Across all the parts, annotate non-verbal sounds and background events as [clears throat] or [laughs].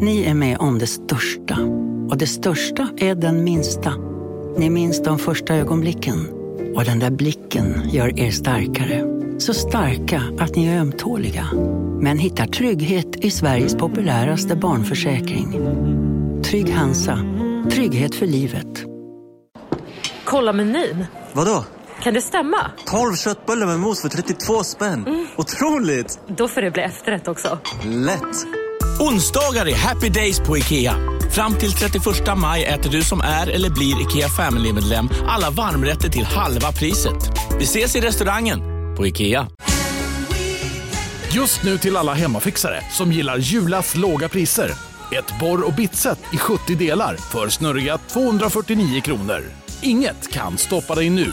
Ni är med om det största. Och det största är den minsta. Ni minns de första ögonblicken. Och den där blicken gör er starkare. Så starka att ni är ömtåliga. Men hittar trygghet i Sveriges populäraste barnförsäkring. Trygg Hansa. Trygghet för livet. Kolla menyn. Vadå? Kan det stämma? 12 köttbullar med mos för 32 spänn. Otroligt! Då får det bli efterrätt också. Lätt! Onsdagar är happy days på IKEA. Fram till 31 maj äter du som är eller blir IKEA Family-medlem alla varmrätter till halva priset. Vi ses i restaurangen på IKEA. Just nu till alla hemmafixare som gillar Julas låga priser. Ett borr och bitset i 70 delar för snurriga 249 kronor. Inget kan stoppa dig nu.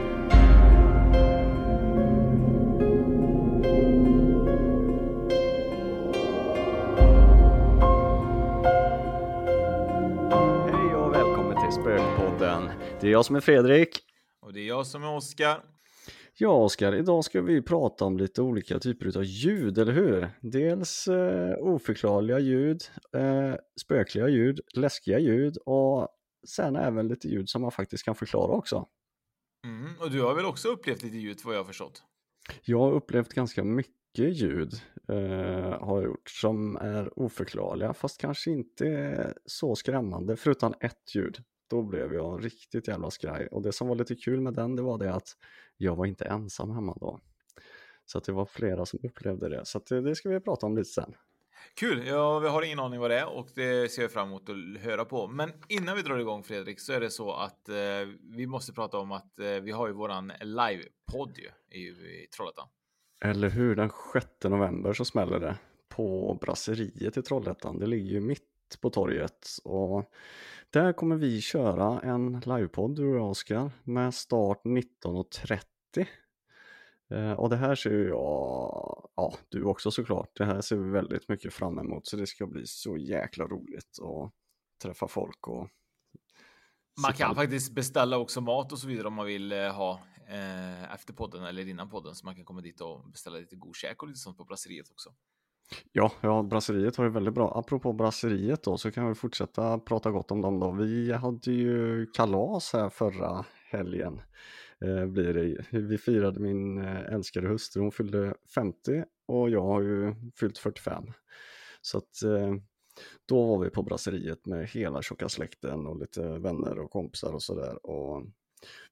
Spökpodden. Det är jag som är Fredrik. Och det är jag som är Oskar. Ja, Oskar, idag ska vi prata om lite olika typer av ljud, eller hur? Dels eh, oförklarliga ljud, eh, spökliga ljud, läskiga ljud och sen även lite ljud som man faktiskt kan förklara också. Mm, och du har väl också upplevt lite ljud vad jag har förstått? Jag har upplevt ganska mycket ljud eh, har jag gjort som är oförklarliga fast kanske inte så skrämmande förutom ett ljud. Då blev jag riktigt jävla skraj och det som var lite kul med den det var det att jag var inte ensam hemma då. Så att det var flera som upplevde det så det, det ska vi prata om lite sen. Kul! Ja, vi har ingen aning vad det är och det ser jag fram emot att höra på. Men innan vi drar igång Fredrik så är det så att eh, vi måste prata om att eh, vi har ju våran livepodd i, i Trollhättan. Eller hur, den 6 november så smäller det på Brasseriet i Trollhättan. Det ligger ju mitt på torget och där kommer vi köra en livepodd du och jag Oskar med start 19.30. Eh, Och det här ser ju jag, ja du också såklart, det här ser vi väldigt mycket fram emot så det ska bli så jäkla roligt att träffa folk och Man kan faktiskt beställa också mat och så vidare om man vill eh, ha eh, efter podden eller innan podden så man kan komma dit och beställa lite god käk och lite sånt på brasseriet också. Ja, ja, brasseriet var ju väldigt bra. Apropå brasseriet då så kan vi fortsätta prata gott om dem då. Vi hade ju kalas här förra helgen. Eh, blir det. Vi firade min eh, älskade hustru, hon fyllde 50 och jag har ju fyllt 45. Så att eh, då var vi på brasseriet med hela tjocka släkten och lite vänner och kompisar och sådär och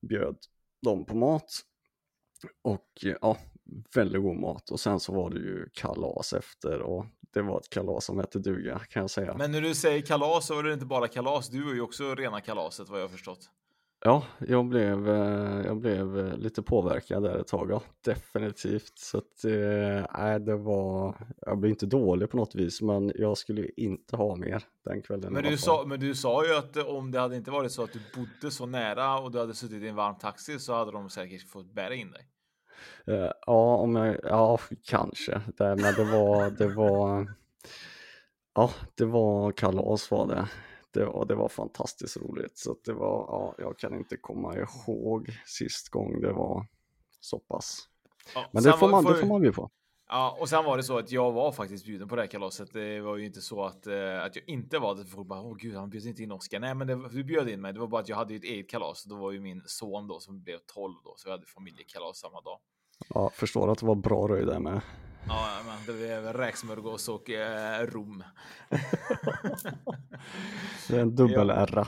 bjöd dem på mat. Och ja, väldigt god mat och sen så var det ju kalas efter och det var ett kalas som hette duga kan jag säga. Men när du säger kalas så var det inte bara kalas. Du är ju också rena kalaset vad jag har förstått. Ja, jag blev, eh, jag blev eh, lite påverkad där ett tag, ja, definitivt. Så att, eh, det var, jag blev inte dålig på något vis, men jag skulle ju inte ha mer den kvällen. Men du, sa, men du sa ju att om det hade inte varit så att du bodde så nära och du hade suttit i en varm taxi så hade de säkert fått bära in dig. Eh, ja, om jag, ja, kanske. Det, men det var, det var, ja, det var kalas var det. Det var, det var fantastiskt roligt. Så det var, ja, jag kan inte komma ihåg sist gång det var så pass. Ja, Men det får man, det för- får man bjuda på. Ja, och sen var det så att jag var faktiskt bjuden på det här kalaset. Det var ju inte så att, eh, att jag inte var det. Folk bara, åh gud, han bjöd inte in Oskar. Nej, men det, du bjöd in mig. Det var bara att jag hade ett eget kalas. Då var ju min son då som blev 12 då, så vi hade familjekalas samma dag. Ja, förstår att det var bra röj där med. Ja, men det blev räksmörgås och eh, rom. [laughs] Det är en dubbel Ja. R.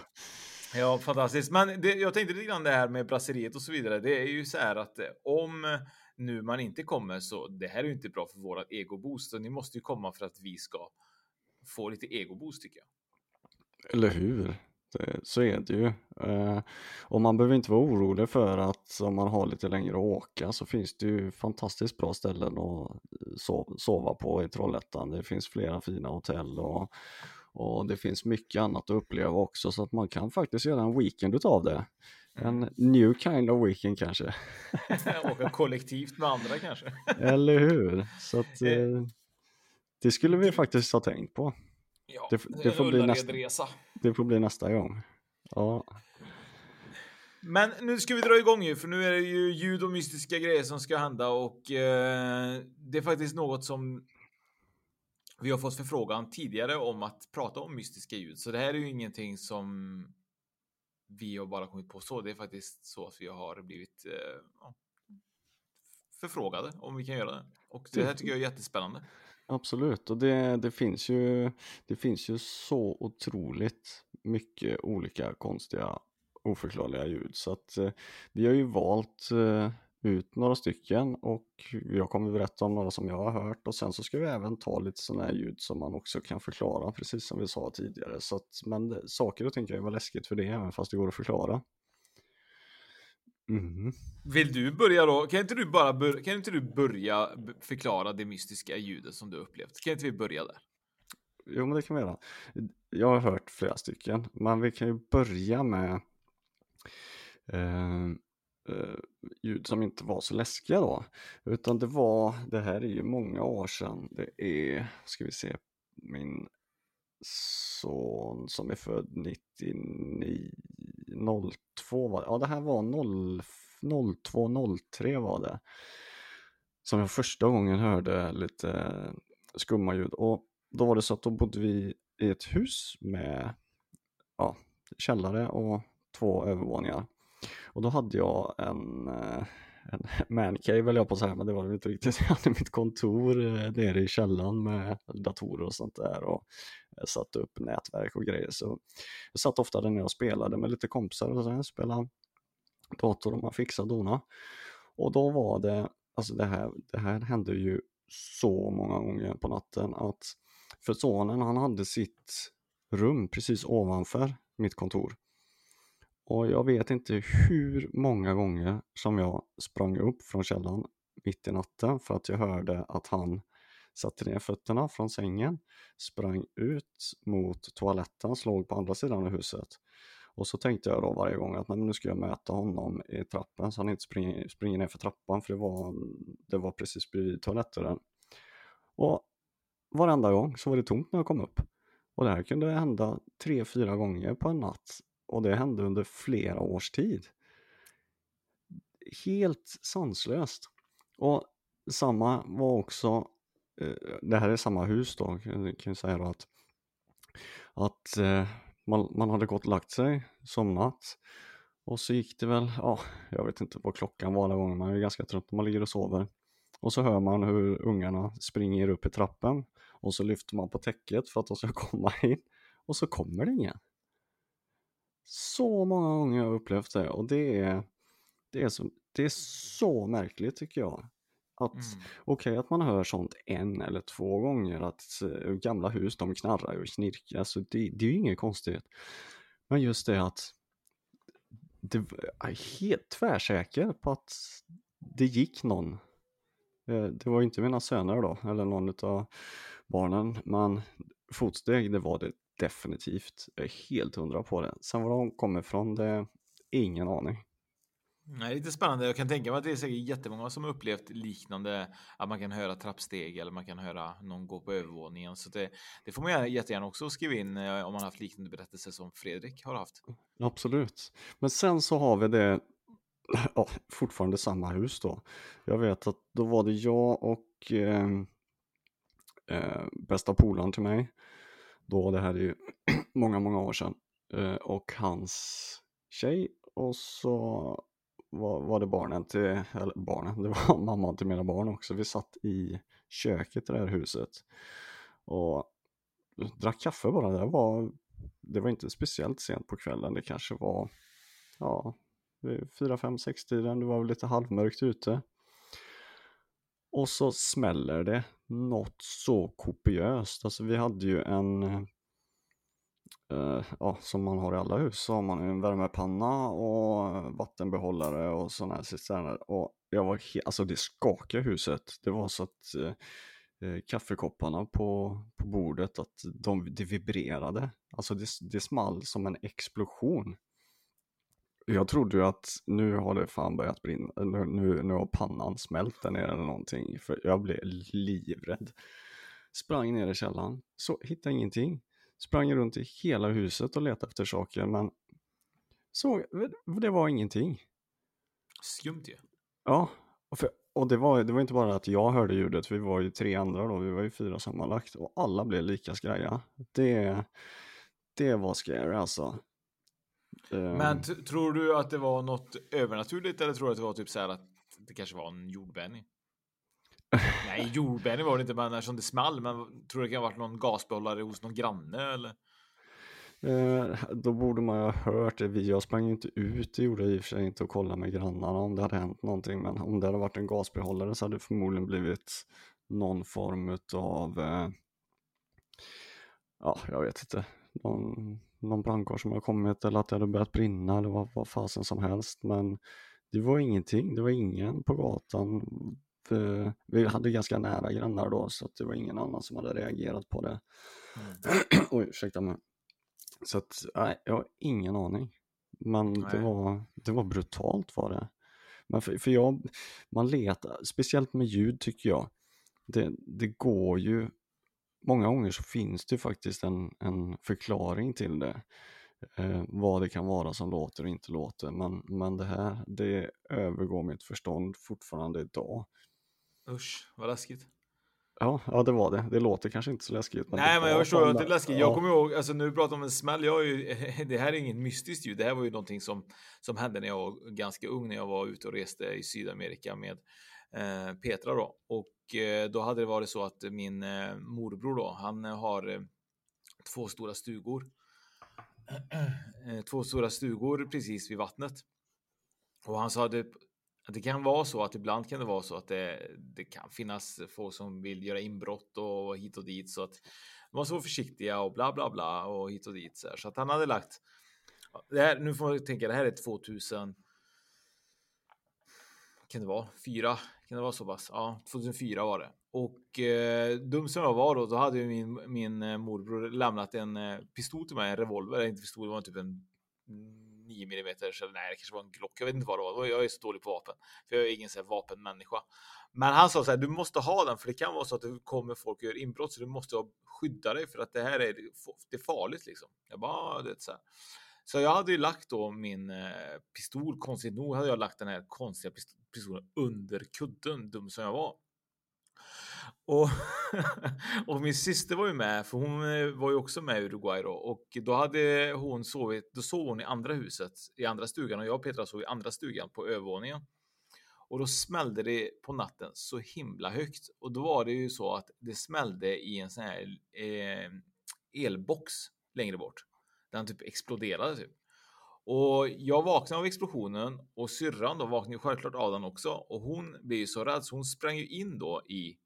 Ja, fantastiskt. Men det, jag tänkte lite grann det här med brasseriet och så vidare. Det är ju så här att eh, om nu man inte kommer så det här är ju inte bra för vårat egoboost ni måste ju komma för att vi ska få lite egoboost tycker jag. Eller hur? Det, så är det ju. Eh, och man behöver inte vara orolig för att om man har lite längre att åka så finns det ju fantastiskt bra ställen att eh, sova, sova på i Trollhättan. Det finns flera fina hotell och, Och det finns mycket annat att uppleva också så att man kan faktiskt göra en weekend utav det. En new kind of weekend kanske. [laughs] Åka kollektivt med andra kanske. Eller hur? Så att eh, det skulle vi faktiskt ha tänkt på. Ja, Det det får bli nästa- resa. Det får bli nästa gång. Ja, Men nu ska vi dra igång ju, för nu är det ju ljud och mystiska grejer som ska hända och eh, det är faktiskt något som vi har fått förfrågan tidigare om att prata om mystiska ljud. Så det här är ju ingenting som vi har bara kommit på så. Det är faktiskt så att vi har blivit eh, ja, förfrågade om vi kan göra det. Och det här tycker jag är jättespännande. absolut. Och det, det, finns ju, det finns ju så otroligt mycket olika konstiga oförklarliga ljud. Så att eh, vi har ju valt eh, ut några stycken och jag kommer berätta om några som jag har hört och sen så ska vi även ta lite sådana här ljud som man också kan förklara precis som vi sa tidigare. Så att, men det- saker och ting kan ju vara läskigt för det även fast det går att förklara. Mm. Vill du börja då? Kan inte du bara bör- kan inte du börja förklara det mystiska ljudet som du upplevt? Kan inte vi börja där? Jo men det kan vi göra. Jag har hört flera stycken men vi kan ju börja med eh, eh, ljud som inte var så läskiga då. Utan det var, det här är ju många år sedan. Det är, ska vi se, min son som är född 99, 02 var Ja det här var 0, 02, 03 var det. Som jag första gången hörde lite skumma ljud. Och då var det så att då bodde vi i ett hus med ja, källare och två övervåningar. Och då hade jag en, eh, en [laughs] mancave höll jag på att säga, men det var det inte riktigt. [laughs] Jag hade mitt kontor eh, nere i källaren med datorer och sånt där och eh, satte upp nätverk och grejer. Så jag satt ofta där nere och spelade med lite kompisar och sen spelade dator och man fixade och dona. Och då var det, alltså det här, det här hände ju så många gånger på natten att för sonen han hade sitt rum precis ovanför mitt kontor. Och jag vet inte hur många gånger som jag sprang upp från källan mitt i natten för att jag hörde att han satte ner fötterna från sängen, sprang ut mot toaletten, slog på andra sidan av huset. Och så tänkte jag då varje gång att nej, nu ska jag möta honom i trappen så han inte springer, springer ner för trappan för det var, det var precis bredvid toalettdörren. Och varenda gång så var det tomt när jag kom upp. Och det här kunde hända tre, fyra gånger på en natt. Och det hände under flera års tid. Helt sanslöst. Och samma var också, eh, det här är samma hus då, kan jag säga då att, att eh, man, man hade gått och lagt sig, somnat. Och så gick det väl, ja, jag vet inte vad klockan var alla gånger, man är ganska trött när man ligger och sover. Och så hör man hur ungarna springer upp i trappen och så lyfter man på täcket för att de ska [laughs] komma in och så kommer det ingen. Så många gånger jag upplevt det och det är, det är, så, det är så märkligt tycker jag. Att Mm. okej att man hör sånt en eller två gånger att eh, gamla hus de knarrar och knirkar, alltså det, det är ju inget konstigt. Men just det att det, jag är helt tvärsäker på att det gick någon Eh, Det var inte mina söner då, eller någon av barnen, men fotsteg, det var det definitivt. Jag är helt hundra på det. Sen var de kommer ifrån, det är ingen aning. Nej, lite spännande. Jag kan tänka mig att det är säkert jättemånga som upplevt liknande, att man kan höra trappsteg eller man kan höra någon gå på övervåningen. Så det, det får man gärna, jättegärna också skriva in eh, om man haft liknande berättelser som Fredrik har haft. Absolut. Men sen så har vi det, [laughs] ja, fortfarande samma hus då. Jag vet att då var det jag och eh, eh, bästa polaren till mig. Då, det här är ju [clears throat] många, många år sedan. Eh, och hans tjej och så var, var det barnen till, eller barnen, det var [laughs] mamman till mina barn också. Vi satt i köket i det här huset och drack kaffe bara. Det var, det var inte speciellt sent på kvällen. Det kanske var, ja, vid fyra, fem, sex tiden. Det var väl lite halvmörkt ute. Och så smäller det något så kopiöst. Alltså vi hade ju en, eh, ja som man har i alla hus, så har man en värmepanna och vattenbehållare och sådana här cisterner. Och jag var helt, alltså det skakade huset. Det var så att eh, eh, kaffekopparna på, på bordet att de, det vibrerade. Alltså det, det small som en explosion. Jag trodde ju att nu har det fan börjat brinna, nu, nu, nu har pannan smält där nere eller någonting, för jag blev livrädd. Sprang ner i källaren, så hittade ingenting. Sprang runt i hela huset och letade efter saker, men så, det var ingenting. Skumt ju. Ja, och, för, och det, var, det var inte bara att jag hörde ljudet, vi var ju tre andra då, vi var ju fyra sammanlagt och alla blev lika skraja. Det, det var scary alltså. Men Ehm, tror du att det var något övernaturligt eller tror du att det var typ så här att det kanske var en jordbävning? Nej, [laughs] jordbävning var det inte, men eftersom det small. Men tror du det kan ha varit någon gasbehållare hos någon granne eller? Eh, då borde man ju ha hört det. Jag sprang ju inte ut, det gjorde jag i och för sig inte och kollade med grannarna om det hade hänt någonting. Men om det hade varit en gasbehållare så hade det förmodligen blivit någon form av, eh, ja, jag vet inte, någon, någon brandkår som har kommit eller att det hade börjat brinna eller vad, vad fasen som helst. Men det var ingenting, det var ingen på gatan. Vi hade ganska nära grannar då så det var ingen annan som hade reagerat på det. [clears throat] Oj, ursäkta mig. Så att, nej, jag har ingen aning. Men det var, det var brutalt var det. Men för, för jag, man letar, speciellt med ljud tycker jag, det, det går ju, många gånger så finns det faktiskt en, en förklaring till det. Eh, vad det kan vara som låter och inte låter. Men, men det här, det övergår mitt förstånd fortfarande idag. Usch, vad läskigt. Ja, ja det var det. Det låter kanske inte så läskigt. Men Nej, men jag förstår att det är lä- läskigt. ja. Jag kommer ihåg, alltså nu pratar om en smäll. Jag är ju, [laughs] det här är inget mystiskt ljud. Det här var ju någonting som, som hände när jag var ganska ung, när jag var ute och reste i Sydamerika med eh, Petra då. Och Eh, då hade det varit så att min eh, morbror då, han eh, har två stora stugor. [clears throat] Två stora stugor precis vid vattnet. Och han sa det, att det kan vara så att ibland kan det vara så att det, det kan finnas folk som vill göra inbrott och hit och dit så att de var så försiktiga och bla bla bla och hit och dit så, här. så att han hade lagt. Det här, nu får man tänka, det här är 2000. Kan det vara fyra? Kan det vara så pass? Ja, 2004 var det. Och eh, dum som jag var då, då hade ju min, min eh, morbror lämnat en eh, pistol till mig, en revolver, eller inte pistol, det var typ en 9 mm eller nej, det kanske var en Glock. Jag vet inte vad det var. Jag är så dålig på vapen, för jag är ingen så här vapenmänniska. Men han sa så här, du måste ha den, för det kan vara så att det kommer folk och gör inbrott, så du måste skydda dig för att det här är, det är farligt liksom. Jag bara, det så här. Så jag hade ju lagt då min eh, pistol, konstigt nog hade jag lagt den här konstiga pistol, pistolen under kudden, dum som jag var. Och, [laughs] och min syster var ju med, för hon eh, var ju också med i Uruguay då. Och då hade hon sovit, då sov hon i andra huset, i andra stugan och jag och Petra sov i andra stugan på övervåningen. Och då smällde det på natten så himla högt. Och då var det ju så att det smällde i en sån här eh, elbox längre bort. Den typ exploderade typ. Och jag vaknade av explosionen och syrran då vaknade ju självklart av den också. Och hon blev ju så rädd så hon sprang ju in då i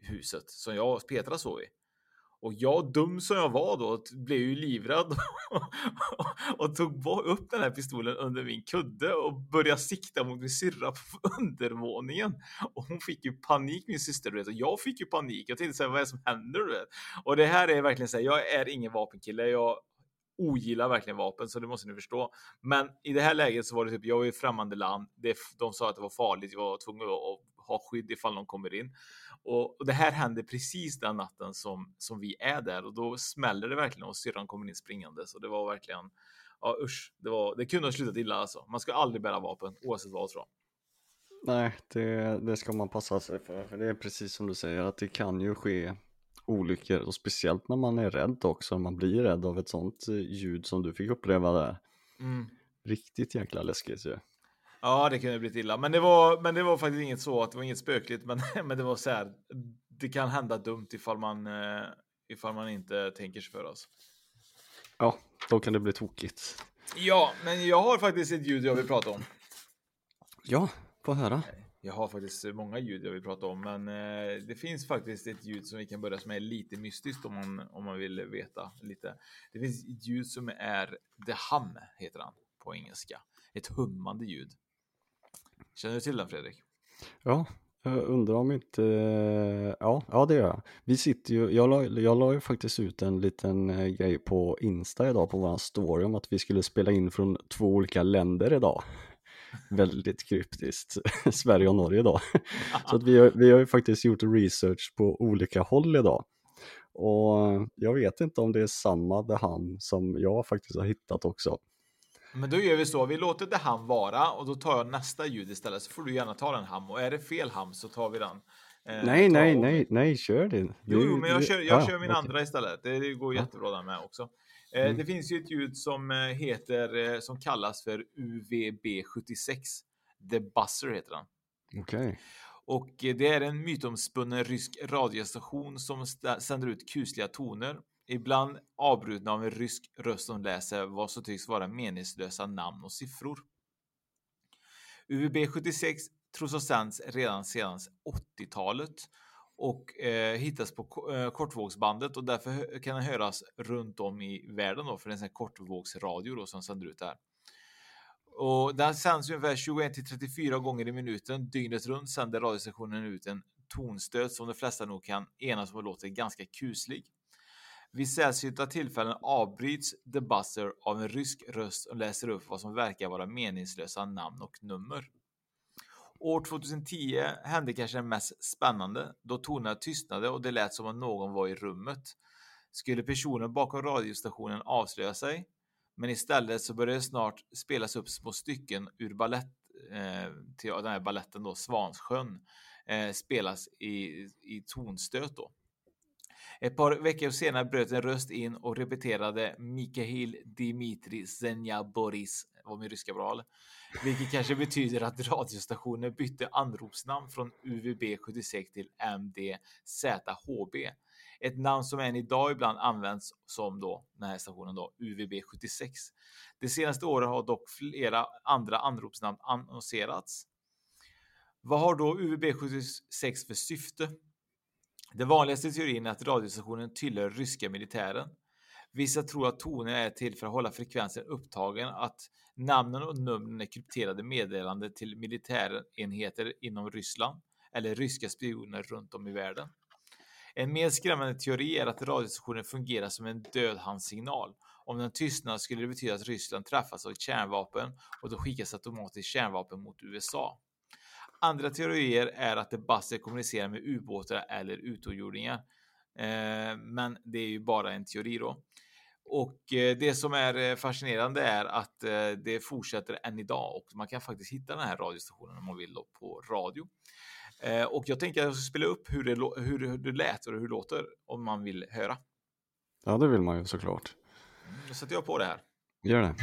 huset som jag och Petra sov i. Och jag, dum som jag var då, blev ju livrädd [laughs] och tog upp den här pistolen under min kudde och började sikta mot min syrra på [laughs] undervåningen. Och hon fick ju panik, min syster, du vet, och jag fick ju panik. Jag tänkte säga vad är det som händer? Du vet? Och det här är verkligen så här, jag är ingen vapenkille. Jag ogillar verkligen vapen, så det måste ni förstå. Men i det här läget så var det typ, jag var i främmande land. Det, de sa att det var farligt. Jag var tvungen att ha skydd ifall någon kommer in. Och, och det här hände precis den natten som, som vi är där och då smäller det verkligen och syrran kommer in springande. Så det var verkligen, ja usch, det, var, det kunde ha slutat illa alltså. Man ska aldrig bära vapen oavsett vad tror jag. Nej, det, det ska man passa sig för. För det är precis som du säger att det kan ju ske olyckor och speciellt när man är rädd också. Man blir rädd av ett sånt eh, ljud som du fick uppleva där. Mm. Riktigt jäkla läskigt ju. Ja, det kunde blivit illa, men det var, men det var faktiskt inget så att det var inget spökligt, men, [laughs] men det var så här. Det kan hända dumt ifall man, eh, ifall man inte tänker sig för oss. Ja, då kan det bli tokigt. Ja, men jag har faktiskt ett ljud jag vill prata om. Ja, få höra. Jag har faktiskt många ljud jag vill prata om, men eh, det finns faktiskt ett ljud som vi kan börja som är lite mystiskt om man, om man vill veta lite. Det finns ett ljud som är The Hum, heter han på engelska. Ett hummande ljud. Känner du till den Fredrik? Ja, Jag undrar om inte, eh, ja, ja det gör jag. Vi sitter ju, jag la, jag la ju faktiskt ut en liten eh, grej på Insta idag på våran story om att vi skulle spela in från två olika länder idag. Väldigt kryptiskt, [laughs] Sverige och Norge idag. [laughs] Så att vi, har, vi har ju faktiskt gjort research på olika håll idag. Och jag vet inte om det är samma det han som jag faktiskt har hittat också. Men då gör vi så, vi låter det ham vara och då tar jag nästa ljud istället så får du gärna ta den ham och är det fel ham så tar vi den. Eh, nej, nej, och... nej, nej, kör din. Jo, jo, men jag kör, jag ja, kör min okay. andra istället. Det, det går jättebra den med också. Eh, mm. Det finns ju ett ljud som eh, heter, eh, som kallas för UVB76. The Buzzer heter den. Okej. Okay. Och det är en mytomspunnen rysk radiostation som sänder ut kusliga toner ibland avbrutna av en rysk röst som läser vad som tycks vara meningslösa namn och siffror. UVB 76 tros ha sänds redan sedan 80-talet och eh, hittas på eh, kortvågsbandet och därför kan den höras runt om i världen då för det är en kortvågsradio då som sänder ut det här. Och den sänds ungefär 21 till 34 gånger i minuten. Dygnet runt sänder radiostationen ut en tonstöt som de flesta nog kan enas om låter ganska kuslig. Vid sällsynta tillfällen avbryts The Buzzer av en rysk röst och läser upp vad som verkar vara meningslösa namn och nummer. År 2010 hände kanske det mest spännande då tonerna tystnade och det lät som om någon var i rummet. Skulle personen bakom radiostationen avslöja sig? Men istället så började det snart spelas upp små stycken ur ballett eh, till den här balletten då Svansjön eh, spelas i, i tonstöt då. Ett par veckor senare bröt en röst in och repeterade Mikhail Dimitri Zenja Boris, var min ryska bra vilket kanske betyder att radiostationen bytte anropsnamn från UVB 76 till MDZHB. Ett namn som än idag ibland används som då den här stationen då UVB 76. De senaste åren har dock flera andra anropsnamn annonserats. Vad har då UVB 76 för syfte? Den vanligaste teorin är att radiostationen tillhör ryska militären. Vissa tror att toner är till för att hålla frekvensen upptagen, att namnen och numren är krypterade meddelanden till militärenheter inom Ryssland eller ryska spioner runt om i världen. En mer skrämmande teori är att radiostationen fungerar som en dödhandssignal. Om den tystnar skulle det betyda att Ryssland träffas av kärnvapen och då skickas automatiskt kärnvapen mot USA. Andra teorier är att det Debasse kommunicerar med ubåtar eller utomjordingar. Eh, men det är ju bara en teori då. Och eh, det som är eh, fascinerande är att det fortsätter än idag och man kan faktiskt hitta den här radiostationen om man vill på radio. Och jag tänker att jag ska spela upp hur det, hur det lät och hur det låter om man vill höra. Ja, det vill man ju såklart. Mm, då sätter jag på det här. Gör det.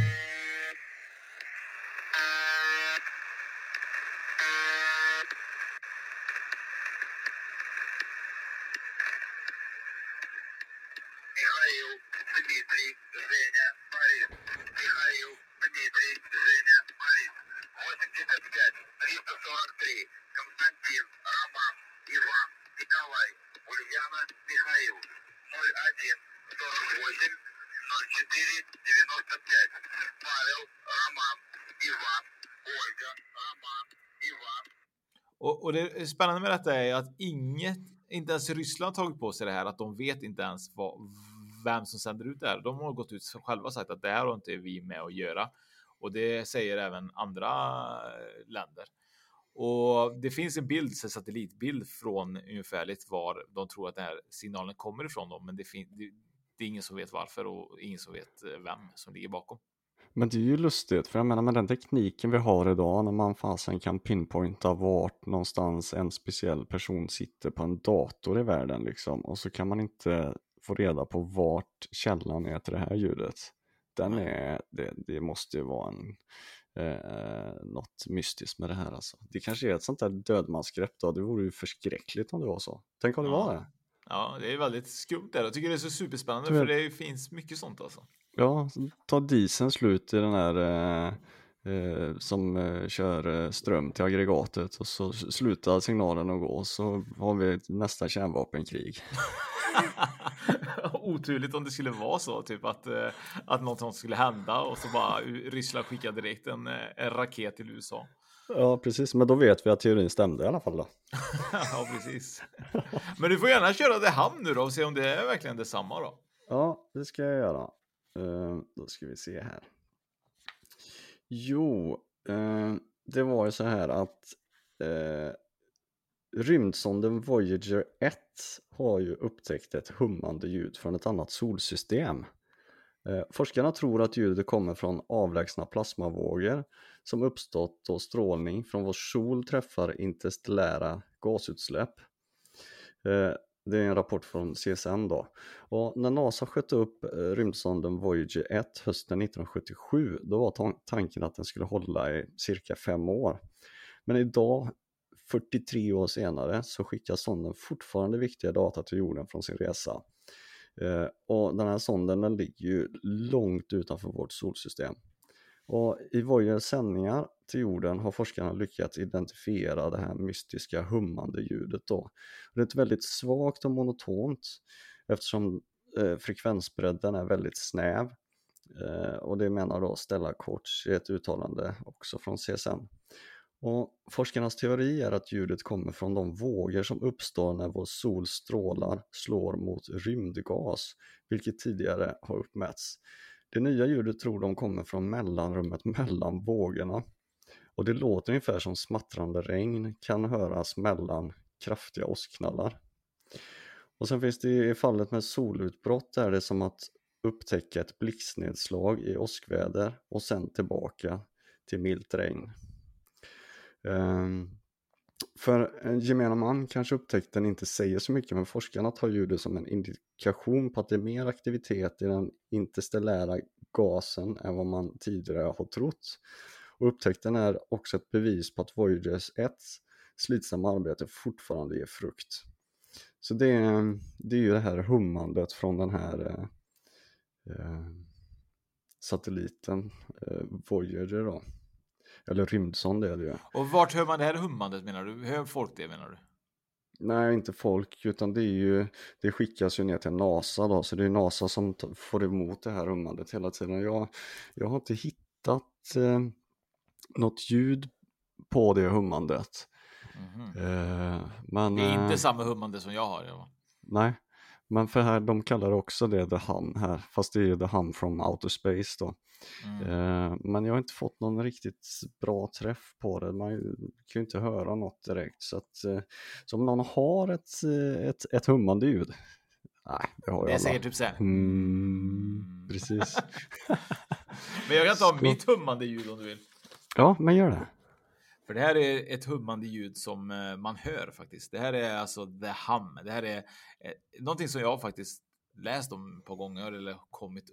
Spännande med detta är att inget, inte ens Ryssland tagit på sig det här, att de vet inte ens vad, vem som sänder ut det här. De har gått ut själva och sagt att det här har inte vi med att göra. Och det säger även andra eh, länder. Och det finns en bild, en satellitbild från ungefärligt var de tror att den här signalen kommer ifrån dem, men det, det, det är ingen som vet varför och ingen som vet eh, vem som ligger bakom. Men det är ju lustigt, för jag menar med den tekniken vi har idag när man fasen kan pinpointa vart någonstans en speciell person sitter på en dator i världen liksom och så kan man inte få reda på vart källan är till det här ljudet. Den är, det, det måste ju vara en, eh, något mystiskt med det här alltså. Det kanske är ett sånt där dödmansgrepp då, det vore ju förskräckligt om det var så. Tänk om det ja. var det. Ja, det är väldigt skumt där. Jag tycker det är så superspännande för det finns mycket sånt alltså. Ja, ta dieseln slut i den här eh, eh, som eh, kör eh, ström till aggregatet och så slutar signalen att gå så har vi nästa kärnvapenkrig. [laughs] Oturligt om det skulle vara så, typ att, eh, att något sånt skulle hända och så bara Ryssland skickar direkt en, en raket till USA. Ja, precis, men då vet vi att teorin stämde i alla fall då. [laughs] ja, precis. Men du får gärna köra det hamn nu då och se om det är verkligen detsamma då. Ja, det ska jag göra. Uh, då ska vi se här. Jo, uh, det var ju så här att eh, uh, rymdsonden Voyager 1 har ju upptäckt ett hummande ljud från ett annat solsystem. Forskarna tror att ljudet kommer från avlägsna plasmavågor som uppstått då strålning från vår sol träffar interstellära gasutsläpp. Det är en rapport från CSN då. Och när NASA sköt upp eh, rymdsonden Voyager 1 hösten 1977 då var tanken att den skulle hålla i cirka fem år. Men idag, 43 år senare, så skickar sonden fortfarande viktiga data till jorden från sin resa. Eh, och den här sonden den ligger ju långt utanför vårt solsystem. Och I Voyagers sändningar till jorden har forskarna lyckats identifiera det här mystiska hummande ljudet. Då. Det är ett väldigt svagt och monotont eftersom eh, frekvensbredden är väldigt snäv. Eh, och det menar då Stella Koch i ett uttalande också från CSN. Och forskarnas teori är att ljudet kommer från de vågor som uppstår när vår sols strålar slår mot rymdgas, vilket tidigare har uppmätts. Det nya ljudet tror de kommer från mellanrummet mellan vågorna och det låter ungefär som smattrande regn kan höras mellan kraftiga åskknallar. Och sen finns det i fallet med solutbrott där det är som att upptäcka ett blixtnedslag i åskväder och sen tillbaka till milt regn. Um, för en gemene man kanske upptäckten inte säger så mycket men forskarna tar ljudet som en indikation på att det är mer aktivitet i den interstellära gasen än vad man tidigare har trott. Och upptäckten är också ett bevis på att Voyagers 1 slitsamma arbete fortfarande ger frukt. Så det är, det är ju det här hummandet från den här eh, eh satelliten eh, Voyager då. Eller rymdsond är det ju. Och vart hör man det här hummandet menar du? Hör folk det menar du? Nej, inte folk, utan det är ju, det skickas ju ner till NASA då, så det är NASA som får emot det här hummandet hela tiden. Jag, jag har inte hittat eh, något ljud på det hummandet. Mm -hmm. eh, men, det är inte eh, samma hummande som jag har. Ja. Nej, men för här, de kallar också det The Hum här, fast det är ju The Hum from Outer Space då. Mm. Eh, men jag har inte fått någon riktigt bra träff på det, man kan ju inte höra något direkt. Så, att, eh, så om någon har ett, eh, ett, ett hummande ljud, nej det har jag Det alla. säger typ såhär. Mm, precis. [laughs] men jag kan ta Skå... mitt hummande ljud om du vill. Ja, men gör det. För det här är ett hummande ljud som eh, man hör faktiskt. Det här är alltså the hum. Det här är eh, någonting som jag faktiskt läst om ett par gånger eller kommit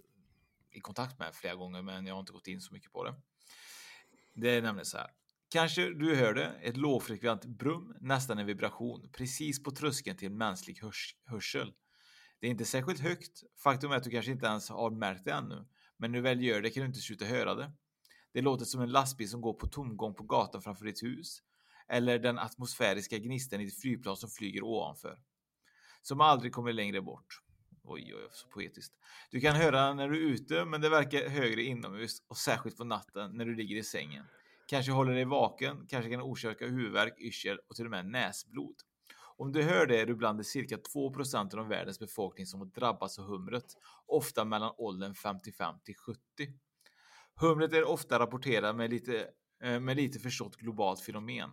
i kontakt med flera gånger, men jag har inte gått in så mycket på det. Det är nämligen så här. Kanske du hörde ett lågfrekvent brum, nästan en vibration, precis på tröskeln till mänsklig hörs hörsel. Det är inte särskilt högt. Faktum är att du kanske inte ens har märkt det ännu, men när du väl gör det kan du inte sluta höra det. Det låter som en lastbil som går på tomgång på gatan framför ditt hus, eller den atmosfäriska gnistan i ett flygplan som flyger ovanför. Som aldrig kommer längre bort. Oj, oj, så poetiskt. Du kan höra när du är ute, men det verkar högre inomhus och särskilt på natten när du ligger i sängen. Kanske håller dig vaken, kanske kan orsaka huvudvärk, yrsel och till och med näsblod. Om du hör det är du bland de cirka 2% av världens befolkning som har drabbats av humret, ofta mellan åldern 55 till 70. Humlet är ofta rapporterat med lite, eh, med lite förstått globalt fenomen.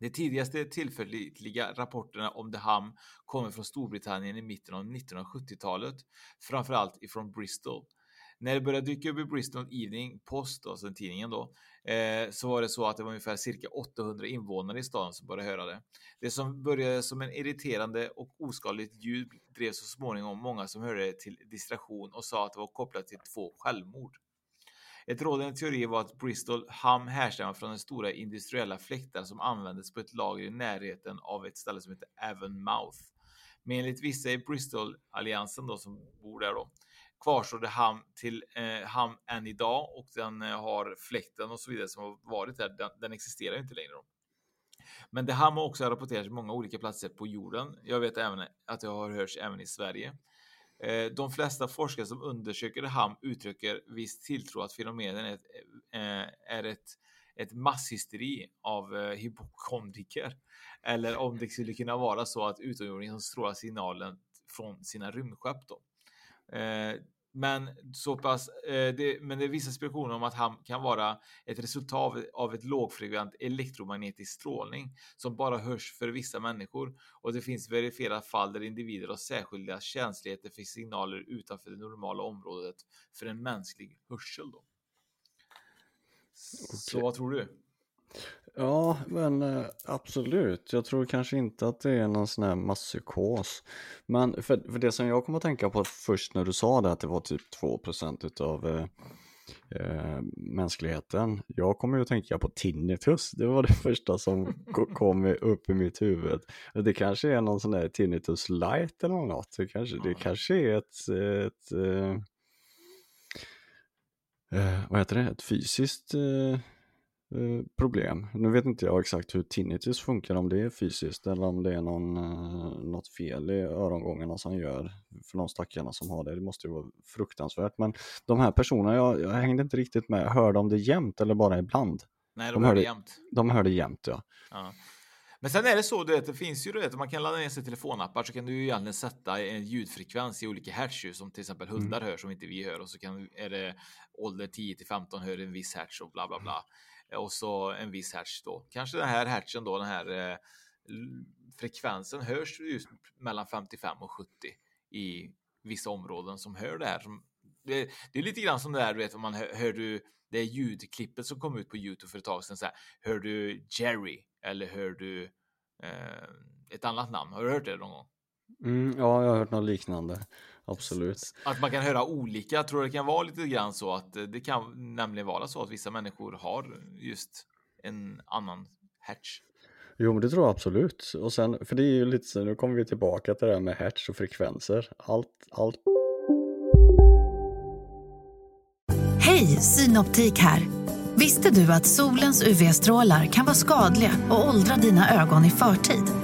De tidigaste tillförlitliga rapporterna om The Hum kommer från Storbritannien i mitten av 1970-talet, framförallt ifrån Bristol. När det började dyka upp i Bristol Evening Post, alltså den tidningen då, eh, så var det så att det var ungefär cirka 800 invånare i staden som började höra det. Det som började som en irriterande och oskaligt ljud drev så småningom många som hörde det till distraktion och sa att det var kopplat till två självmord. Ett rådande teori var att Bristol Ham härstammar från den stora industriella fläktar som användes på ett lager i närheten av ett ställe som heter Avonmouth. Men enligt vissa i Bristol-alliansen då som bor där då kvarstår det ham till eh, ham än idag och den eh, har fläkten och så vidare som har varit där. Den, den existerar inte längre. Då. Men det ham har också rapporterats på många olika platser på jorden. Jag vet även att det har hörts även i Sverige. Eh, de flesta forskare som undersöker ham uttrycker viss tilltro att fenomenen är ett, eh, är ett, ett masshysteri av eh, hypokondriker. Eller om det skulle kunna vara så att utomjordingar som strålar signalen från sina rymdskepp. Då. Men så pass, eh, det, men det är vissa spekulationer om att han kan vara ett resultat av, av ett lågfrekvent elektromagnetisk strålning som bara hörs för vissa människor och det finns verifierade fall där individer har särskilda känsligheter för signaler utanför det normala området för en mänsklig hörsel. Då. Så vad tror du? Ja, men eh, absolut. Jag tror kanske inte att det är någon sån här masspsykos. Men för, för det som jag kom att tänka på först när du sa det, att det var typ 2% utav eh, eh, mänskligheten. Jag kommer ju att tänka på tinnitus. Det var det [laughs] första som kom upp i mitt huvud. Det kanske är någon sån där tinnitus light eller något. Det kanske, det kanske är ett, ett eh, eh, vad heter det, ett fysiskt eh, Eh, problem. Nu vet inte jag exakt hur tinnitus funkar, om det är fysiskt eller om det är någon, uh, något fel i örongångarna som gör för de stackarna som har det. Det måste ju vara fruktansvärt. Men de här personerna, jag, jag hängde inte riktigt med. Hör de det jämt eller bara ibland? Nej, de, de hör det jämt. De hör det jämt, ja. ja. Men sen är det så, du vet, det finns ju, du vet, man kan ladda ner sig telefonappar så kan du ju egentligen sätta en ljudfrekvens i olika hertz som till exempel hundar mm. hör som inte vi hör och så kan, är det ålder 10 till 15 hör en viss hertz och bla bla bla Eh, och så en viss hertz då. Kanske den här hertzen då, den här eh, frekvensen hörs just mellan 55 och 70 i vissa områden som hör det här. Det, det är lite grann som det där, du vet, om man hör, hör du det ljudklippet som kom ut på Youtube för ett tag sedan. Så här, hör du Jerry eller hör du eh, ett annat namn? Har du hört det någon gång? Mm, ja, jag har hört något liknande. Absolut. Att man kan höra olika. Jag tror det kan vara lite grann så att det kan nämligen vara så att vissa människor har just en annan hertz. Jo, men det tror jag absolut. Och sen, för det är ju lite så, nu kommer vi tillbaka till det här med hertz och frekvenser. Allt, allt. Hej, Synoptik här. Visste du att solens UV-strålar kan vara skadliga och åldra dina ögon i förtid?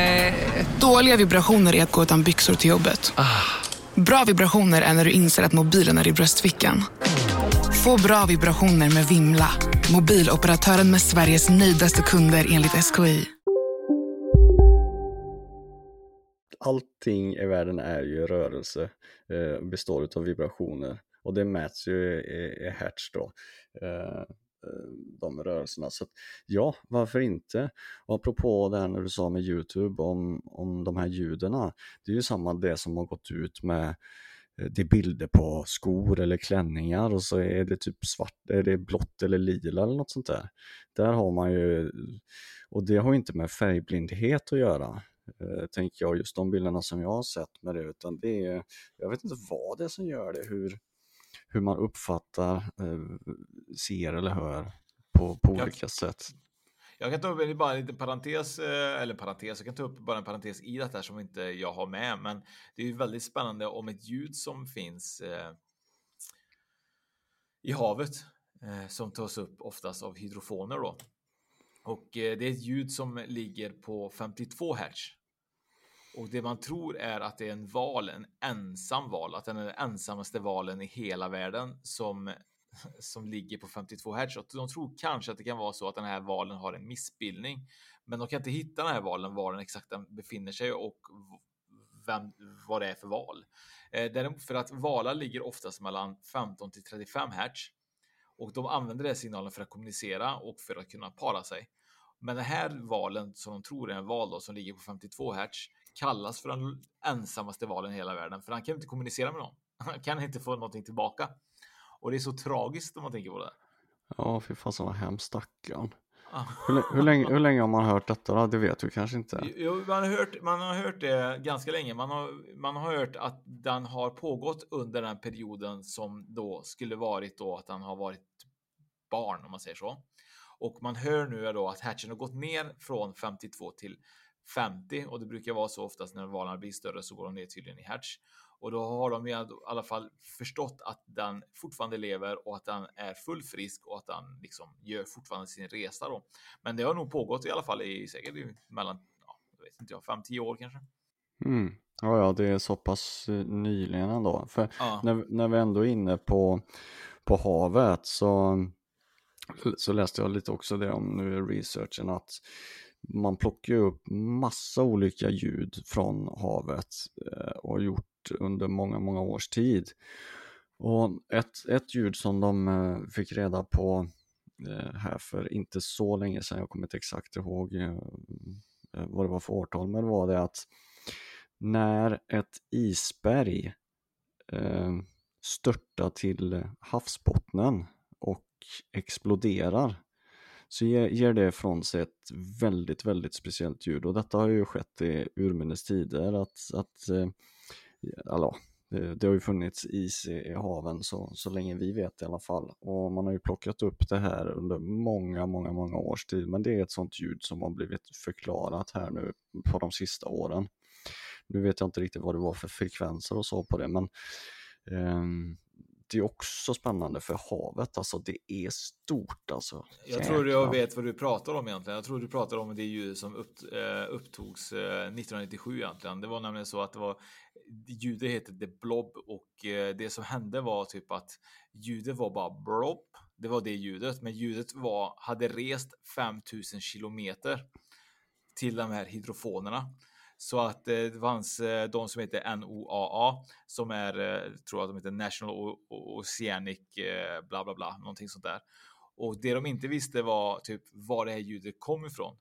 Dåliga vibrationer är att gå utan byxor till jobbet. Ah. Bra vibrationer är när du inser att mobilen är i bröstfickan. Få bra vibrationer med Vimla. Mobiloperatören med Sveriges nöjdaste kunder enligt SKI. Allting i världen är ju rörelse, eh, består av vibrationer och det mäts ju i, i hertz då. Eh, de rörelserna. Så att, ja, varför inte? Och apropå det här när du sa med Youtube om, om de här ljuden, det är ju samma det som har gått ut med eh, det är bilder på skor eller klänningar och så är det typ svart, är det blått eller lila eller något sånt där. Där har man ju, och det har inte med färgblindhet att göra, eh, tänker jag, just de bilderna som jag har sett med det, utan det är, jag vet inte vad det är som gör det, hur, hur man uppfattar, eh, ser eller hör på, på olika jag, sätt. Jag kan ta upp bara en liten parentes, eh, eller parentes, jag kan ta upp bara en parentes i detta som inte jag har med, men det är väldigt spännande om ett ljud som finns eh, i havet eh, som tas upp oftast av hydrofoner då. Och eh, det är ett ljud som ligger på 52 Hz och det man tror är att det är en val, en ensam val, att den är den ensammaste valen i hela världen som som ligger på 52 Hz. Och de tror kanske att det kan vara så att den här valen har en missbildning, men de kan inte hitta den här valen var den exakt befinner sig och vem, vad det är för val. Eh, för att valar ligger oftast mellan 15 till 35 Hz och de använder den signalen för att kommunicera och för att kunna para sig. Men den här valen som de tror är en val då, som ligger på 52 Hz kallas för den ensammaste valen i hela världen, för han kan inte kommunicera med någon. Han kan inte få någonting tillbaka. Och det är så tragiskt om man tänker på det. Ja, fy fasen vad hemskt stackarn. Hur, hur, länge, hur länge har man hört detta då? Det vet du kanske inte? Jo, man, har hört, man har hört det ganska länge. Man har, man har hört att den har pågått under den perioden som då skulle varit då att han har varit barn om man säger så. Och man hör nu då att hatchen har gått ner från 52 till 50 och det brukar vara så oftast när valarna blir större så går de ner tydligen i hatch. Och då har de i alla fall förstått att den fortfarande lever och att den är full frisk och att den liksom gör fortfarande sin resa då. Men det har nog pågått i alla fall i säkert mellan, ja, jag vet inte jag, 5-10 år kanske. Mm. Ja, ja, det är så pass eh, nyligen ändå. För Ja. när, när vi ändå är inne på, på havet så, så läste jag lite också det om nu i researchen att man plockar ju upp massa olika ljud från havet eh, och har gjort under många, många års tid. Och ett, ett ljud som de eh, fick reda på eh, här för inte så länge sedan, jag kommer inte exakt ihåg vad det var för årtal, men det var det att när ett isberg eh, störtar till havsbottnen och exploderar så ger, ger det ifrån sig ett väldigt, väldigt speciellt ljud. Och detta har ju skett i urminnes tider att, att eh, alla, eh, det, har ju funnits is i, i haven så, så länge vi vet i alla fall. Och man har ju plockat upp det här under många, många, många års tid. Men det är ett sånt ljud som har blivit förklarat här nu på de sista åren. Nu vet jag inte riktigt vad det var för frekvenser och så på det men eh, det är också spännande för havet, alltså det är stort alltså. Jag tror jag vet vad du pratar om egentligen. Jag tror du pratar om det ljud som upp, eh, upptogs eh, 1997 egentligen. Det var nämligen så att det var ljudet heter The Blob och eh, det som hände var typ att ljudet var bara blob. Det var det ljudet, men ljudet var hade rest 5000 kilometer till de här hydrofonerna. Så att eh, det fanns eh, de som heter NOAA som är, eh, tror jag att de heter National Oceanic bla bla bla, någonting sånt där. Och det de inte visste var typ var det här ljudet kom ifrån.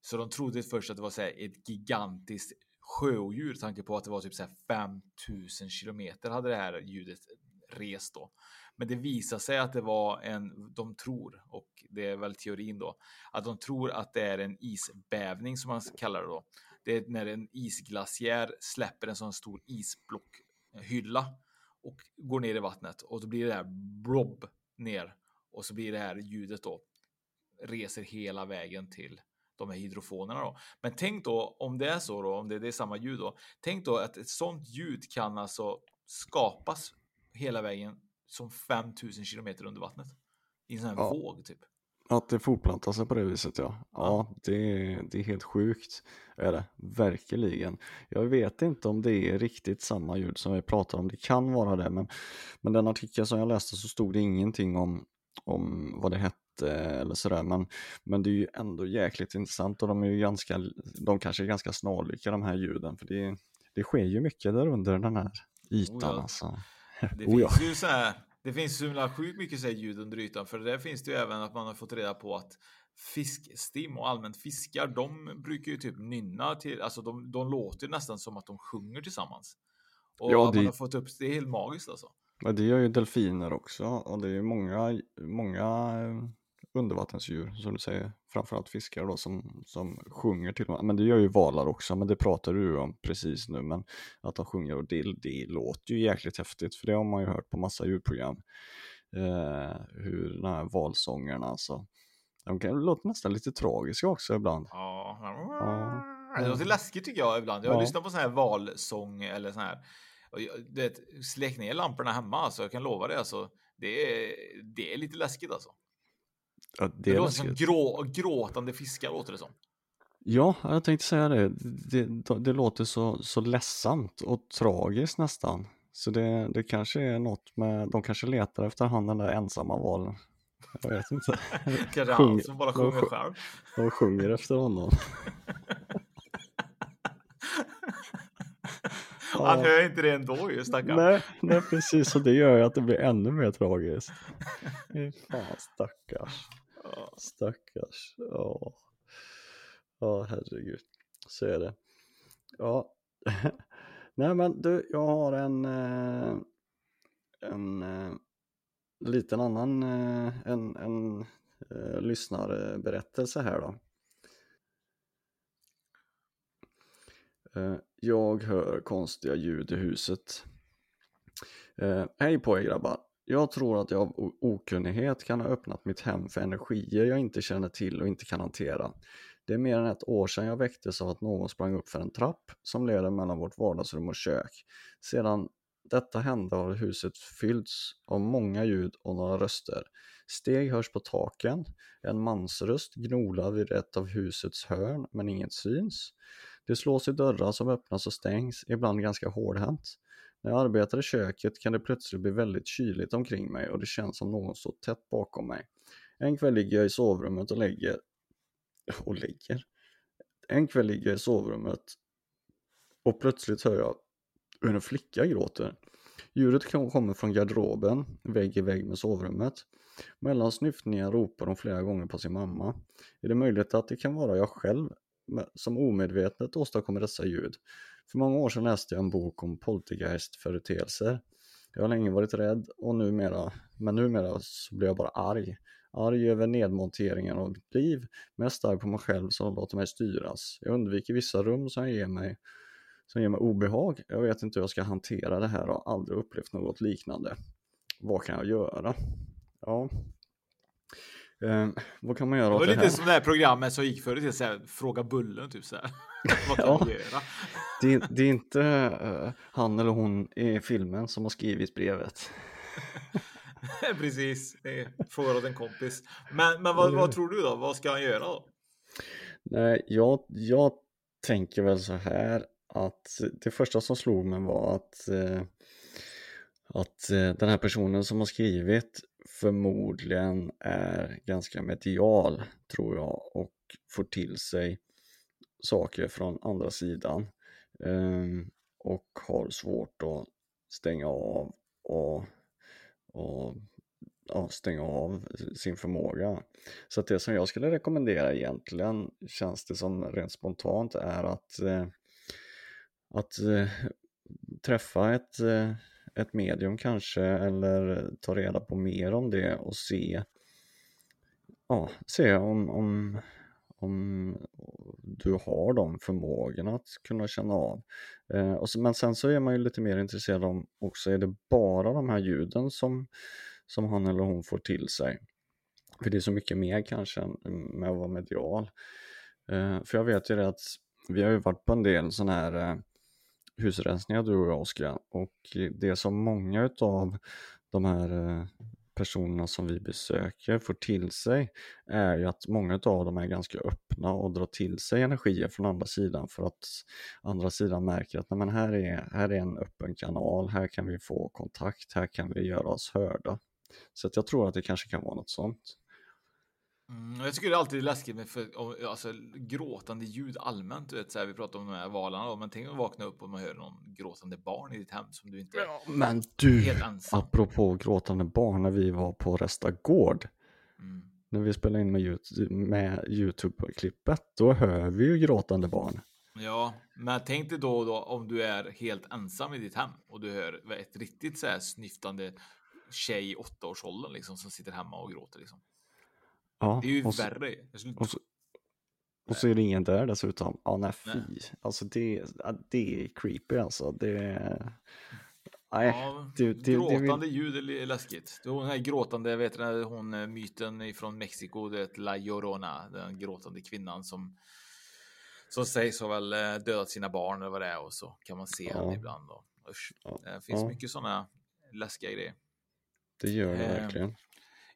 Så de trodde först att det var så här, ett gigantiskt sjöodjur, tanke på att det var typ så här 5000 kilometer hade det här ljudet rest då. Men det visar sig att det var en, de tror, och det är väl teorin då, att de tror att det är en isbävning som man kallar det då. Det är när en isglaciär släpper en sån stor isblockhylla och går ner i vattnet och då blir det här blob ner och så blir det här ljudet då reser hela vägen till de här hydrofonerna då. Men tänk då om det är så då, om det, det är samma ljud då. Tänk då att ett sånt ljud kan alltså skapas hela vägen som 5000 kilometer under vattnet. I en sån här Ja. våg typ. Att det fortplantar sig på det viset ja. Ja, det, är- det är helt sjukt. Är det, verkligen. Jag vet inte om det är riktigt samma ljud som vi pratar om. Det kan vara det, men, men den artikeln som jag läste så stod det ingenting om, om vad det hette eller sådär. Men, men det är ju ändå jäkligt intressant och de är ju ganska, de kanske är ganska snarlika de här ljuden. För det, det sker ju mycket där under den här ytan Oh ja. alltså. Det Oh ja. finns ju så här, det finns så himla sjukt mycket så här ljud under ytan, för där finns det ju även att man har fått reda på att fiskstim och allmänt fiskar, de brukar ju typ nynna till, alltså de, de låter nästan som att de sjunger tillsammans. Och Ja, det- man har fått upp, det är helt magiskt alltså. Ja, det gör ju delfiner också och det är ju många, många eh, undervattensdjur som du säger, framförallt fiskar då som, som sjunger till Men det gör ju valar också, men det pratar du om precis nu, men att de sjunger och det, det låter ju jäkligt häftigt för det har man ju hört på massa djurprogram. Eh, hur de här valsångerna alltså, de kan låta nästan lite tragiska också ibland. Ja. Ja. Det låter läskigt tycker jag ibland. Jag har Ja. lyssnat på sån här valsång eller sån här. Och du vet, släck ner lamporna hemma alltså. Jag kan lova det alltså. Det är, det är lite läskigt alltså. Ja, Det, det är låter som grå, gråtande fiskar låter det som. Ja, jag tänkte säga det. Det, det, det låter så, så ledsamt och tragiskt nästan. Så det, det kanske är något med, de kanske letar efter han den där ensamma valen. Jag vet inte. [laughs] Kanske han som bara sjunger sj- själv. De sjunger efter honom. [laughs] Han hör inte det ändå ju stackarn. Nej, nej, precis. Och det gör ju att det blir ännu mer tragiskt. [laughs] Fy Fan, stackars. Stackars. Ja. Ja, herregud. Så är det. Ja. [laughs] Nej, men du, jag har en, eh, en eh, liten annan, eh, en, en lyssnarberättelse här då. Jag hör konstiga ljud i huset. Eh, Hej på er grabbar! Jag tror att jag av okunnighet kan ha öppnat mitt hem för energier jag inte känner till och inte kan hantera. Det är mer än ett år sedan jag väcktes av att någon sprang upp för en trapp som leder mellan vårt vardagsrum och kök. Sedan detta hände har huset fyllts av många ljud och några röster. Steg hörs på taken, en mansröst gnolar vid ett av husets hörn men inget syns. Det slås i dörrar som öppnas och stängs, ibland ganska hårdhänt. När jag arbetar i köket kan det plötsligt bli väldigt kyligt omkring mig och det känns som någon står tätt bakom mig. En kväll ligger jag i sovrummet och lägger... Och lägger? En kväll ligger jag i sovrummet och plötsligt hör jag hur en flicka gråter. Ljudet kommer från garderoben, vägg i vägg med sovrummet. Mellan snyftningar ropar hon flera gånger på sin mamma. Är det möjligt att det kan vara jag själv som omedvetet åstadkommer dessa ljud? För många år sedan läste jag en bok om poltergeist-företeelser. Jag har länge varit rädd och numera, men numera så blir jag bara arg. Arg över nedmonteringen av mitt liv, mest arg på mig själv som låter mig styras. Jag undviker vissa rum som ger mig som ger mig obehag. Jag vet inte hur jag ska hantera det här och har aldrig upplevt något liknande. Vad kan jag göra? Ja. Eh, vad kan man göra Det åt var det lite här? som det här programmet som gick förut till så här, Fråga Bullen typ så här. [laughs] Vad kan Ja. man göra? Det, är- det är inte eh, han eller hon i filmen som har skrivit brevet. [laughs] Precis, det frågar åt en kompis. Men, men vad, vad tror du då? Vad ska han göra då? Nej, jag, jag tänker väl så här att det första som slog mig var att, eh, att eh, den här personen som har skrivit förmodligen är ganska medial tror jag och får till sig saker från andra sidan ehm, och har svårt att stänga av och, och ja, stänga av sin förmåga. Så att det som jag skulle rekommendera egentligen känns det som rent spontant är att, eh, att eh, träffa ett, eh, ett medium kanske eller ta reda på mer om det och se, ja, se om, om, om du har de förmågorna att kunna känna av. Eh, och så, men sen så är man ju lite mer intresserad om också, är det bara de här ljuden som, som han eller hon får till sig? För det är så mycket mer kanske än mm, med att vara medial. Eh, för jag vet ju det att vi har ju varit på en del sådana här eh, husrensningar du och jag Oskar och det som många utav de här eh, personerna som vi besöker får till sig är ju att många av dem är ganska öppna och drar till sig energier från andra sidan för att andra sidan märker att nej, men här, är, här är en öppen kanal, här kan vi få kontakt, här kan vi göra oss hörda. Så att jag tror att det kanske kan vara något sånt. Mm, jag tycker det är alltid läskigt med för, alltså, gråtande ljud allmänt. Du vet, så här, vi pratar om de här valarna, då, men tänk att vakna upp och man hör någon gråtande barn i ditt hem som du inte Men du, helt ensam. apropå gråtande barn när vi var på Resta Gård, Mm. när vi spelade in med, Yout- med Youtube-klippet, då hör vi ju gråtande barn. Ja, men tänk dig då och då om du är helt ensam i ditt hem och du hör ett riktigt så här snyftande tjej i åttaårsåldern liksom som sitter hemma och gråter liksom. Ja, Det är ju och så- värre. Skulle... Och så, och så är det ingen där dessutom. Ja, nej fy. Nej. Alltså det, det är creepy alltså. Det, nej, Ja, det, det, det, gråtande vill, ljud är läskigt. Det är hon här gråtande, vet du, hon eh, myten ifrån Mexiko, det är La Llorona, den gråtande kvinnan som som sägs ha väl eh, dödat sina barn eller vad det är och så kan man se Ja. ibland. Och, usch, Ja. det finns Ja. mycket sådana läskiga grejer. det gör det Eh, verkligen.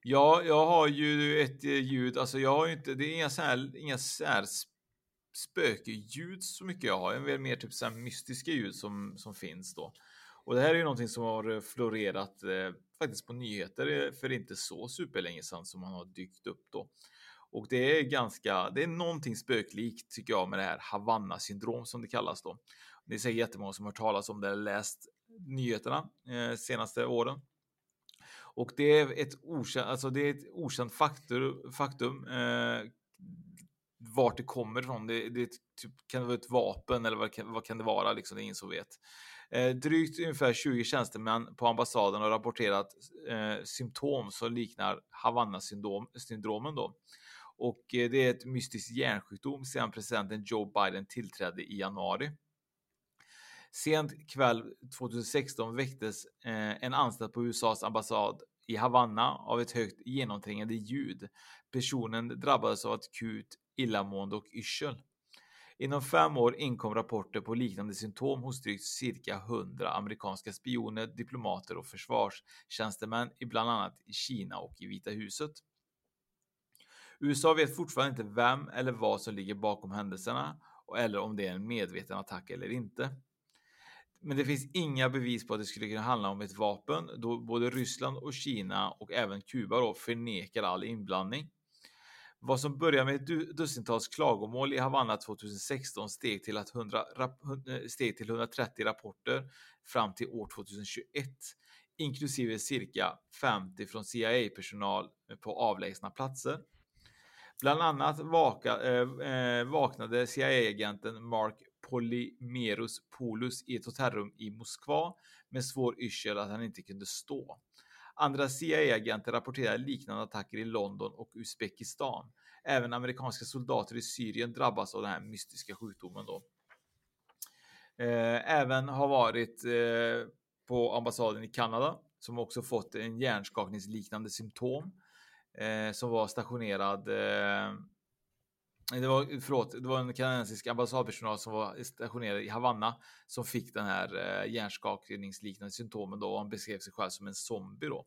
Ja, jag har ju ett eh, ljud, alltså jag har ju inte, det är inga så här, inga så här spökeljud så mycket jag har, det är mer typ så här mystiska ljud som, som finns då. Och det här är ju någonting som har eh, florerat eh, faktiskt på nyheter eh, för inte så superlänge sedan som man har dykt upp då. Och det är ganska, det är någonting spöklikt tycker jag med det här Havanna syndrom som det kallas då. Det är säkert jättemånga som har hört talas om det läst nyheterna eh, senaste åren. Och det är ett okänt, alltså det är ett okänt faktum, faktum eh, vart det kommer ifrån. Det, det typ, kan det vara ett vapen eller vad kan, vad kan det vara? Liksom, det är ingen som vet. Eh, drygt ungefär 20 tjänstemän på ambassaden har rapporterat eh, symptom som liknar Havanna-syndromen då. Och eh, det är ett mystiskt hjärnsjukdom sedan presidenten Joe Biden tillträdde i januari. Sent kväll 2016 väcktes eh, en anställd på USAs ambassad i Havanna av ett högt genomträngande ljud. Personen drabbades av akut illamående och yrsel. Inom fem år inkom rapporter på liknande symptom hos drygt cirka 100 amerikanska spioner, diplomater och försvarstjänstemän i bland annat i Kina och i Vita huset. USA vet fortfarande inte vem eller vad som ligger bakom händelserna eller om det är en medveten attack eller inte. Men det finns inga bevis på att det skulle kunna handla om ett vapen då både Ryssland och Kina och även Kuba då förnekar all inblandning. Vad som började med ett dussintals klagomål i Havanna 2016 steg till, att 100, eh, steg till 130 rapporter fram till år 2021, inklusive cirka 50 från CIA-personal på avlägsna platser. Bland annat vaka, eh, eh vaknade CIA-agenten Mark Polymerus Polus i ett hotellrum i Moskva med svår yrsel att han inte kunde stå. Andra CIA-agenter rapporterar liknande attacker i London och Uzbekistan. Även amerikanska soldater i Syrien drabbas av den här mystiska sjukdomen då. Eh, även har varit eh, på ambassaden i Kanada som också fått en hjärnskakningsliknande symptom eh, som var stationerad eh, det var, förlåt, det var en kanadensisk ambassadpersonal som var stationerad i Havanna som fick den här eh, hjärnskakningsliknande symptomen då och han beskrev sig själv som en zombie då.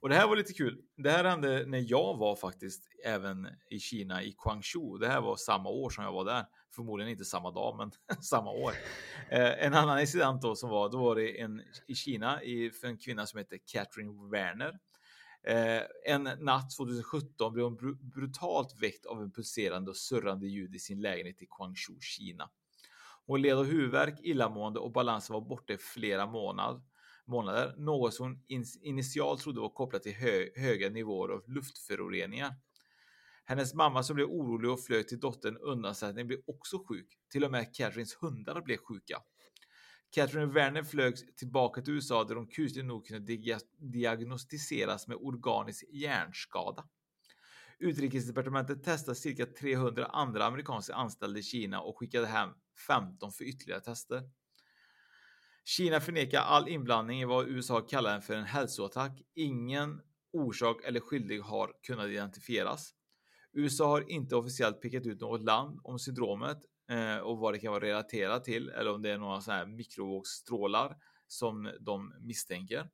Och det här var lite kul. Det här hände när jag var faktiskt även i Kina i Guangzhou. Det här var samma år som jag var där. Förmodligen inte samma dag, men [laughs] samma år. Eh, en annan incident då som var, då var det en i Kina i, för en kvinna som heter Catherine Werner Eh, en natt 2017 blev hon brutalt väckt av en pulserande och surrande ljud i sin lägenhet i Guangzhou, Kina. Hon led av huvudvärk, illamående och balansen var borta i flera månad, månader, något som hon in initialt trodde var kopplat till hö höga nivåer av luftföroreningar. Hennes mamma som blev orolig och flög till dottern undan blev också sjuk. Till och med Catherines hundar blev sjuka. Catherine Werner flög tillbaka till USA där hon kusligt nog kunde diagnostiseras med organisk hjärnskada. Utrikesdepartementet testade cirka 300 andra amerikanska anställda i Kina och skickade hem 15 för ytterligare tester. Kina förnekar all inblandning i vad USA kallar för en hälsoattack. Ingen orsak eller skyldig har kunnat identifieras. USA har inte officiellt pekat ut något land om syndromet eh, och vad det kan vara relaterat till eller om det är några så här mikrovågsstrålar som de misstänker.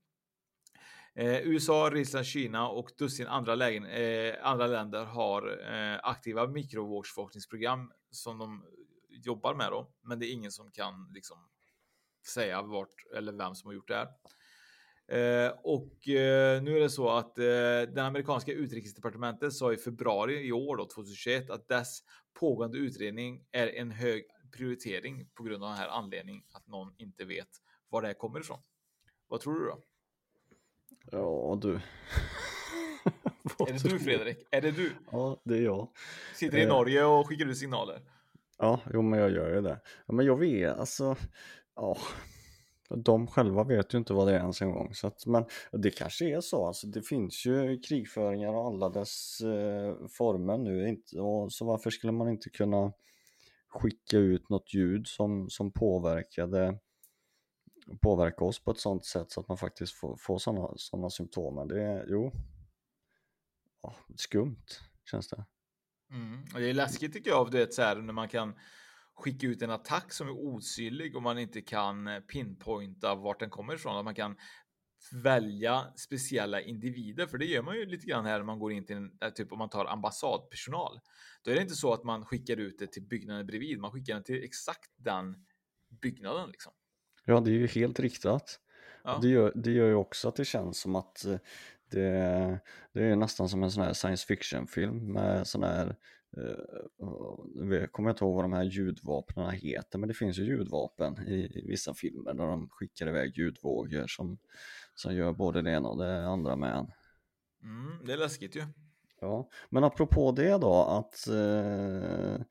Eh, USA, Ryssland, Kina och dussin andra, lägen, eh, andra länder har eh, aktiva mikrovågsforskningsprogram som de jobbar med då, men det är ingen som kan liksom säga vart eller vem som har gjort det här. Eh, och eh, nu är det så att eh, den amerikanska utrikesdepartementet sa i februari i år, då, 2021, att dess pågående utredning är en hög prioritering på grund av den här anledningen att någon inte vet var det här kommer ifrån. Vad tror du då? Ja du. [laughs] är det du Fredrik? Är det du? Ja, det är jag. Sitter i Norge och skickar ut signaler? Ja, jo men jag gör ju det. Men jag vet, alltså, ja, de själva vet ju inte vad det är ens en gång. Så att, men det kanske är så, alltså, det finns ju krigföringar och alla dess eh, former nu. Inte, och, så varför skulle man inte kunna skicka ut något ljud som, som påverkade påverka oss på ett sånt sätt så att man faktiskt får, får sådana såna symptom. Det är, jo, ja, skumt känns det. Mm. Och det är läskigt tycker jag, du vet, så här, när man kan skicka ut en attack som är osynlig och man inte kan eh, pinpointa vart den kommer ifrån. Att man kan välja speciella individer, för det gör man ju lite grann här när man går in till en, eh, typ om man tar ambassadpersonal. Då är det inte så att man skickar ut det till byggnaden bredvid, man skickar den till exakt den byggnaden liksom. Ja, det är ju helt riktat. Ja. Det, gör, det gör ju också att det känns som att eh, det, det är nästan som en sån här science fiction film med sån här jag eh, kommer inte ihåg vad de här ljudvapnen heter, men det finns ju ljudvapen i, i vissa filmer där de skickar iväg ljudvågor som, som gör både det ena och det andra med en. Mm, det är läskigt ju. Ja, men apropå det då att eh,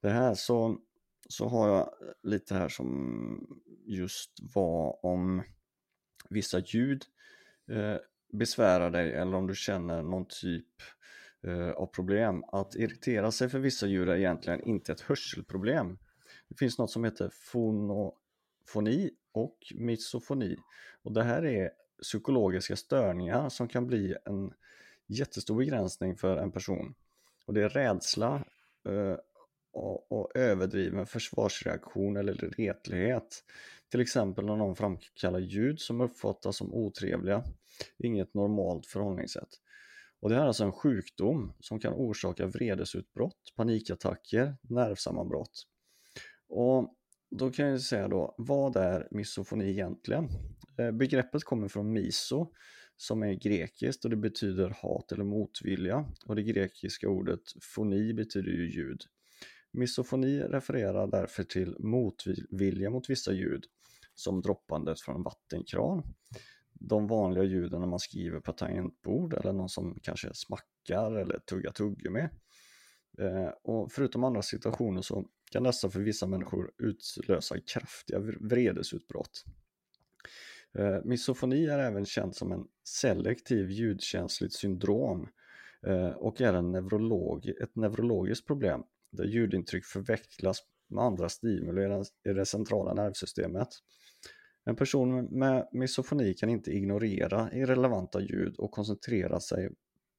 det här så så har jag lite här som just var om vissa ljud eh, besvärar dig eller om du känner någon typ eh, av problem. Att irritera sig för vissa djur är egentligen inte ett hörselproblem. Det finns något som heter fonofoni och misofoni och det här är psykologiska störningar som kan bli en jättestor begränsning för en person. Och det är rädsla eh, och, och överdriven försvarsreaktion eller retlighet. Till exempel när någon framkallar ljud som uppfattas som otrevliga, inget normalt förhållningssätt. Och det här är alltså en sjukdom som kan orsaka vredesutbrott, panikattacker, nervsammanbrott. Och då kan jag säga då, vad är misofoni egentligen? Eh, begreppet kommer från miso som är grekiskt och det betyder hat eller motvilja och det grekiska ordet foni betyder ju ljud. Misofoni refererar därför till motvilja mot vissa ljud som droppandet från en vattenkran, de vanliga ljuden när man skriver på tangentbord eller någon som kanske smackar eller tuggar tuggummi. Eh, och förutom andra situationer så kan dessa för vissa människor utlösa kraftiga vredesutbrott. Eh, misofoni är även känt som en selektiv ljudkänsligt syndrom eh, och är en neurolog ett neurologiskt problem där ljudintryck förväxlas med andra stimuli i det centrala nervsystemet. En person med misofoni kan inte ignorera irrelevanta ljud och koncentrera sig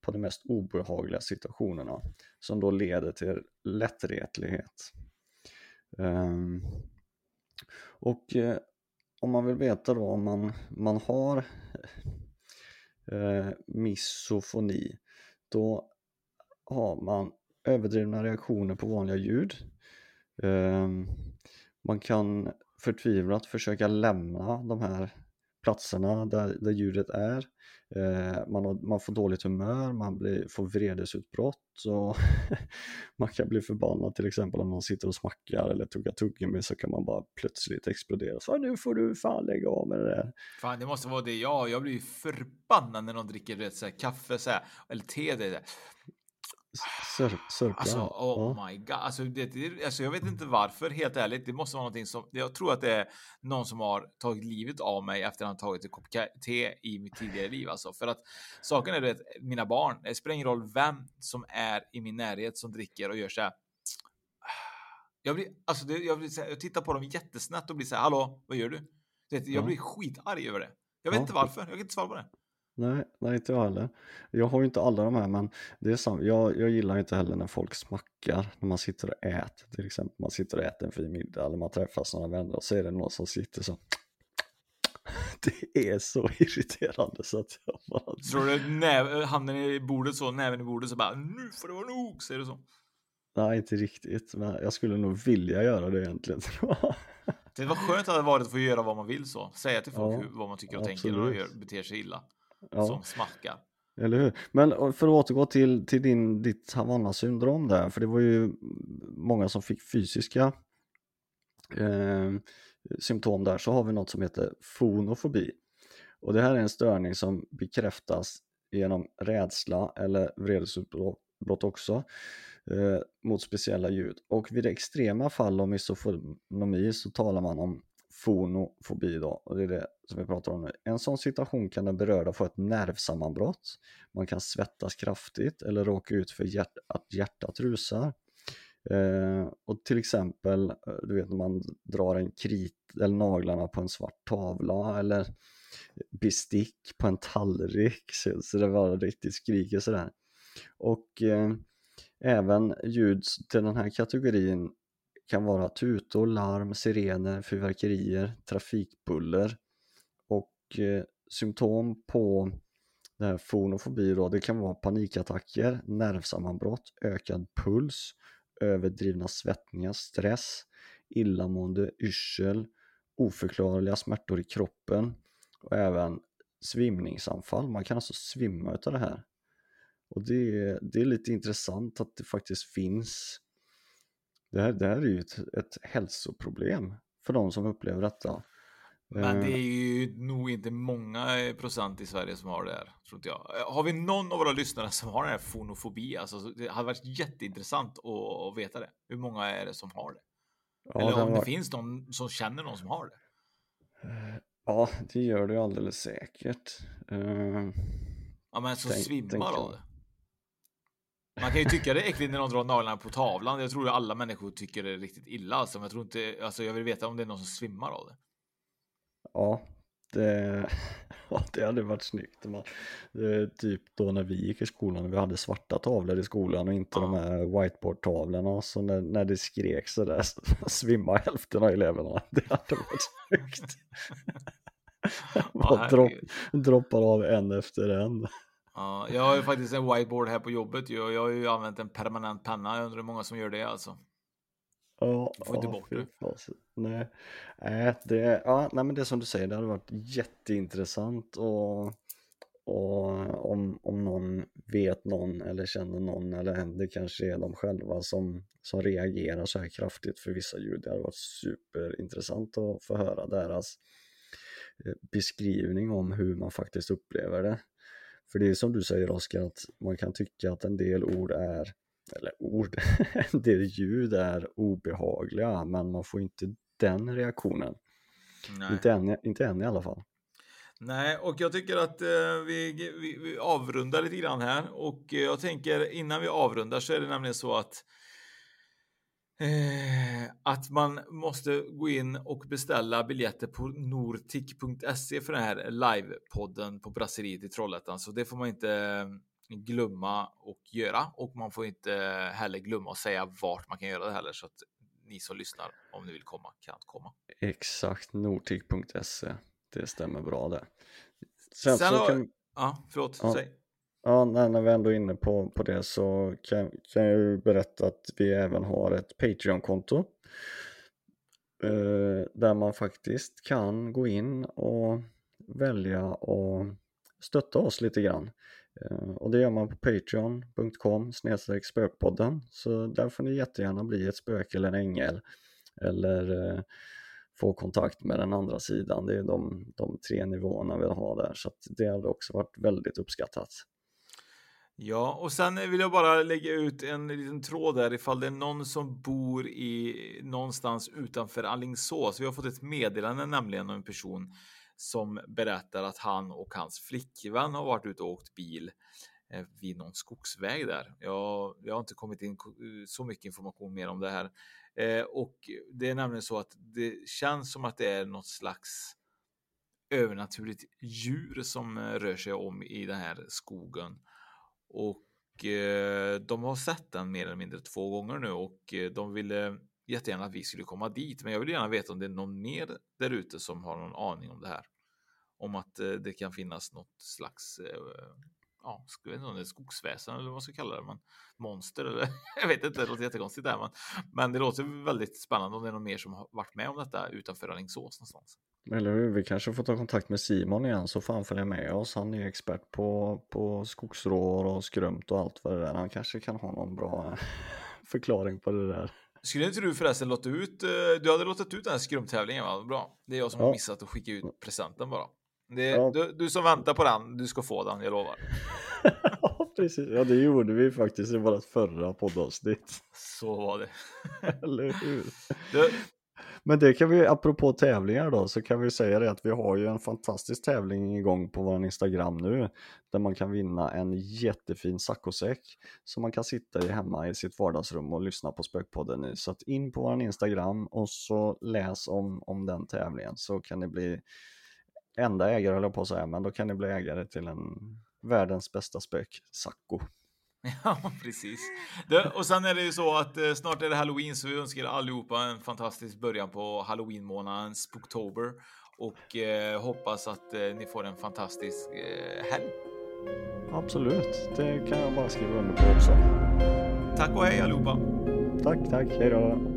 på de mest obehagliga situationerna som då leder till lättretlighet. Um, och eh, om man vill veta då om man, man har eh, misofoni då har man överdrivna reaktioner på vanliga ljud. Eh, man kan förtvivlat försöka lämna de här platserna där, där ljudet är. Eh, man, man får dåligt humör, man blir, får vredesutbrott och [laughs] man kan bli förbannad till exempel om någon sitter och smackar eller tuggar tuggummi så kan man bara plötsligt explodera. Så nu får du fan lägga av med det där. Fan, det måste vara det jag. Jag blir förbannad när någon dricker vet, så här, kaffe så här, eller te. Det, Sör, sörpla. Alltså, oh ja. my god. Alltså, det, alltså, jag vet inte varför, helt ärligt. Det måste vara någonting som... Jag tror att det är någon som har tagit livet av mig efter att ha tagit en kopp te i mitt tidigare liv. Alltså. För att saken är att mina barn, det spelar ingen roll vem som är i min närhet som dricker och gör så här. Jag, blir, alltså, det, jag, blir, jag tittar på dem jättesnett och blir så här, hallå, vad gör du? Det, jag blir skitarg över det. Jag vet ja. inte varför, jag kan inte svara på det. Nej, nej, inte jag heller. Jag har ju inte alla de här, men det är sant. Jag, jag gillar inte heller när folk smackar när man sitter och äter. Till exempel man sitter och äter en fin middag eller man träffas några vänner och så är det någon som sitter så. [laughs] Det är så irriterande så att jag bara... Tror du näv, handen i bordet så, näven i bordet så bara nu får det vara nog, säger du så? Nej, inte riktigt, men jag skulle nog vilja göra det egentligen. [laughs] det var skönt att det varit att få göra vad man vill så. Säga till folk ja, vad man tycker och absolut. tänker när de gör, beter sig illa ja. som smackar. Eller hur? Men för att återgå till, till din, ditt Havanna-syndrom där, för det var ju många som fick fysiska eh, symptom där, så har vi något som heter fonofobi. Och det här är en störning som bekräftas genom rädsla eller vredesutbrott också eh, mot speciella ljud. Och vid extrema fall av misofonomi så talar man om fonofobi då, och det är det som vi pratar om nu. En sån situation kan den berörda få ett nervsammanbrott, man kan svettas kraftigt eller råka ut för hjärt att hjärtat rusar. Eh, och till exempel, eh, du vet när man drar en krit eller naglarna på en svart tavla eller bestick på en tallrik [laughs] så, så det bara riktigt skriker sådär. Och eh, även ljud till den här kategorin kan vara tutor, larm, sirener, fyrverkerier, trafikbuller eh, symptom på det här fonofobi då, det kan vara panikattacker, nervsammanbrott, ökad puls, överdrivna svettningar, stress, illamående, yrsel, oförklarliga smärtor i kroppen och även svimningsanfall. Man kan alltså svimma utav det här. Och det, det är lite intressant att det faktiskt finns det här, det här är ju ett, ett hälsoproblem för de som upplever detta. Men det är eh. ju nog inte många eh, procent i Sverige som har det här, tror inte jag. Eh, har vi någon av våra lyssnare som har den här fonofobi? Alltså, det hade varit jätteintressant att, veta det. Hur många är det som har det? Ja, Eller om det varit- finns någon som känner någon som har det. Ja, det gör det ju alldeles säkert. Eh, Ja, men som Tänk- svimmar tänker av det. Man kan ju tycka det är äckligt när någon drar naglarna på tavlan. Jag tror att alla människor tycker det är riktigt illa. Alltså, men jag tror inte, alltså jag vill veta om det är någon som svimmar av det. Ja, det, [laughs] ja, det hade varit snyggt. Man, typ då när vi gick i skolan, vi hade svarta tavlor i skolan och inte de här whiteboard-tavlorna. Så när, när det skrek så där [laughs] svimmade hälften av eleverna. [laughs] Det hade varit snyggt. Bara dropp, droppar av en efter en. Ja, jag har ju faktiskt en whiteboard här på jobbet. ju, och Jag har ju använt en permanent penna. Jag undrar hur många som gör det alltså. Ja, får inte bort det. Nej, nej, det, ja, nej, men det som du säger, det hade varit jätteintressant och, och om, om någon vet någon eller känner någon eller det kanske är de själva som, som reagerar så här kraftigt för vissa ljud. Det hade varit superintressant att få höra deras eh, beskrivning om hur man faktiskt upplever det. För det är som du säger Oskar, att man kan tycka att en del ord är eller ord, [laughs] en del ljud är obehagliga men man får inte den reaktionen. Nej. Inte än, inte än i alla fall. Nej, och jag tycker att eh, vi, vi, vi avrundar lite grann här och eh, jag tänker innan vi avrundar så är det nämligen så att eh, att man måste gå in och beställa biljetter på nortic.se för den här livepodden på Brasseriet i Trollhättan. Så det får man inte glömma och göra och man får inte heller glömma att säga vart man kan göra det heller så att ni som lyssnar om ni vill komma kan komma. Exakt, nortic.se. Det stämmer bra det. Sen, Sen så har- kan, Ja, förlåt, Ja. säg. ja, när, när vi ändå är inne på, på det så kan, kan jag ju berätta att vi även har ett Patreon-konto. Eh, där man faktiskt kan gå in och välja och stötta oss lite grann. Eh, och det gör man på patreon.com spökpodden. Så där får ni jättegärna bli ett spöke eller en ängel. Eller eh, få kontakt med den andra sidan. Det är de, de tre nivåerna vi har där. Så att det hade också varit väldigt uppskattat. Ja, och sen vill jag bara lägga ut en liten tråd där ifall det är någon som bor i någonstans utanför Alingsås. Vi har fått ett meddelande nämligen om en person som berättar att han och hans flickvän har varit ute och åkt bil eh, vid någon skogsväg där. Jag, jag har inte kommit in eh, så mycket information mer om det här. Eh, och det är nämligen så att det känns som att det är något slags övernaturligt djur som eh, rör sig om i den här skogen. Och eh, de har sett den mer eller mindre två gånger nu och de ville jättegärna att vi skulle komma dit. Men jag vill gärna veta om det är någon mer där ute som har någon aning om det här. Om att eh, det kan finnas något slags eh, ja, jag vet inte om det är skogsväsen eller vad man ska kalla det, men monster eller [laughs] jag vet inte, det låter jättekonstigt där, men, men det låter väldigt spännande om det är någon mer som har varit med om detta utanför Alingsås någonstans. Eller hur? Vi kanske får ta kontakt med Simon igen så får han följa med oss. Han är expert på, på skogsrår och skrömt och allt vad det är. Han kanske kan ha någon bra [laughs] förklaring på det där. Skulle inte du förresten låta ut, eh, du hade låtit ut den här skrumtävlingen va? Bra. Det är jag som har Ja. missat att skicka ut presenten bara. Det, Ja. du, du som väntar på den, du ska få den, jag lovar. [laughs] Ja, precis. Ja, det gjorde vi faktiskt i vårt förra poddavsnitt. Så var det. Eller hur? Du, men det kan vi, apropå tävlingar då, så kan vi säga det att vi har ju en fantastisk tävling igång på vår Instagram nu. Där man kan vinna en jättefin saccosäck som man kan sitta i hemma i sitt vardagsrum och lyssna på Spökpodden i. Så att in på vår Instagram och så läs om, om den tävlingen så kan ni bli enda ägare höll jag på att säga, men då kan ni bli ägare till en världens bästa spöksacco. [laughs] Ja, precis. Du, och sen är det ju så att eh, snart är det halloween så vi önskar allihopa en fantastisk början på halloween-månaden, Spooktober. Och eh, hoppas att eh, ni får en fantastisk eh, helg. Absolut, det kan jag bara skriva under på också. Tack och hej allihopa! Tack, tack, hej då!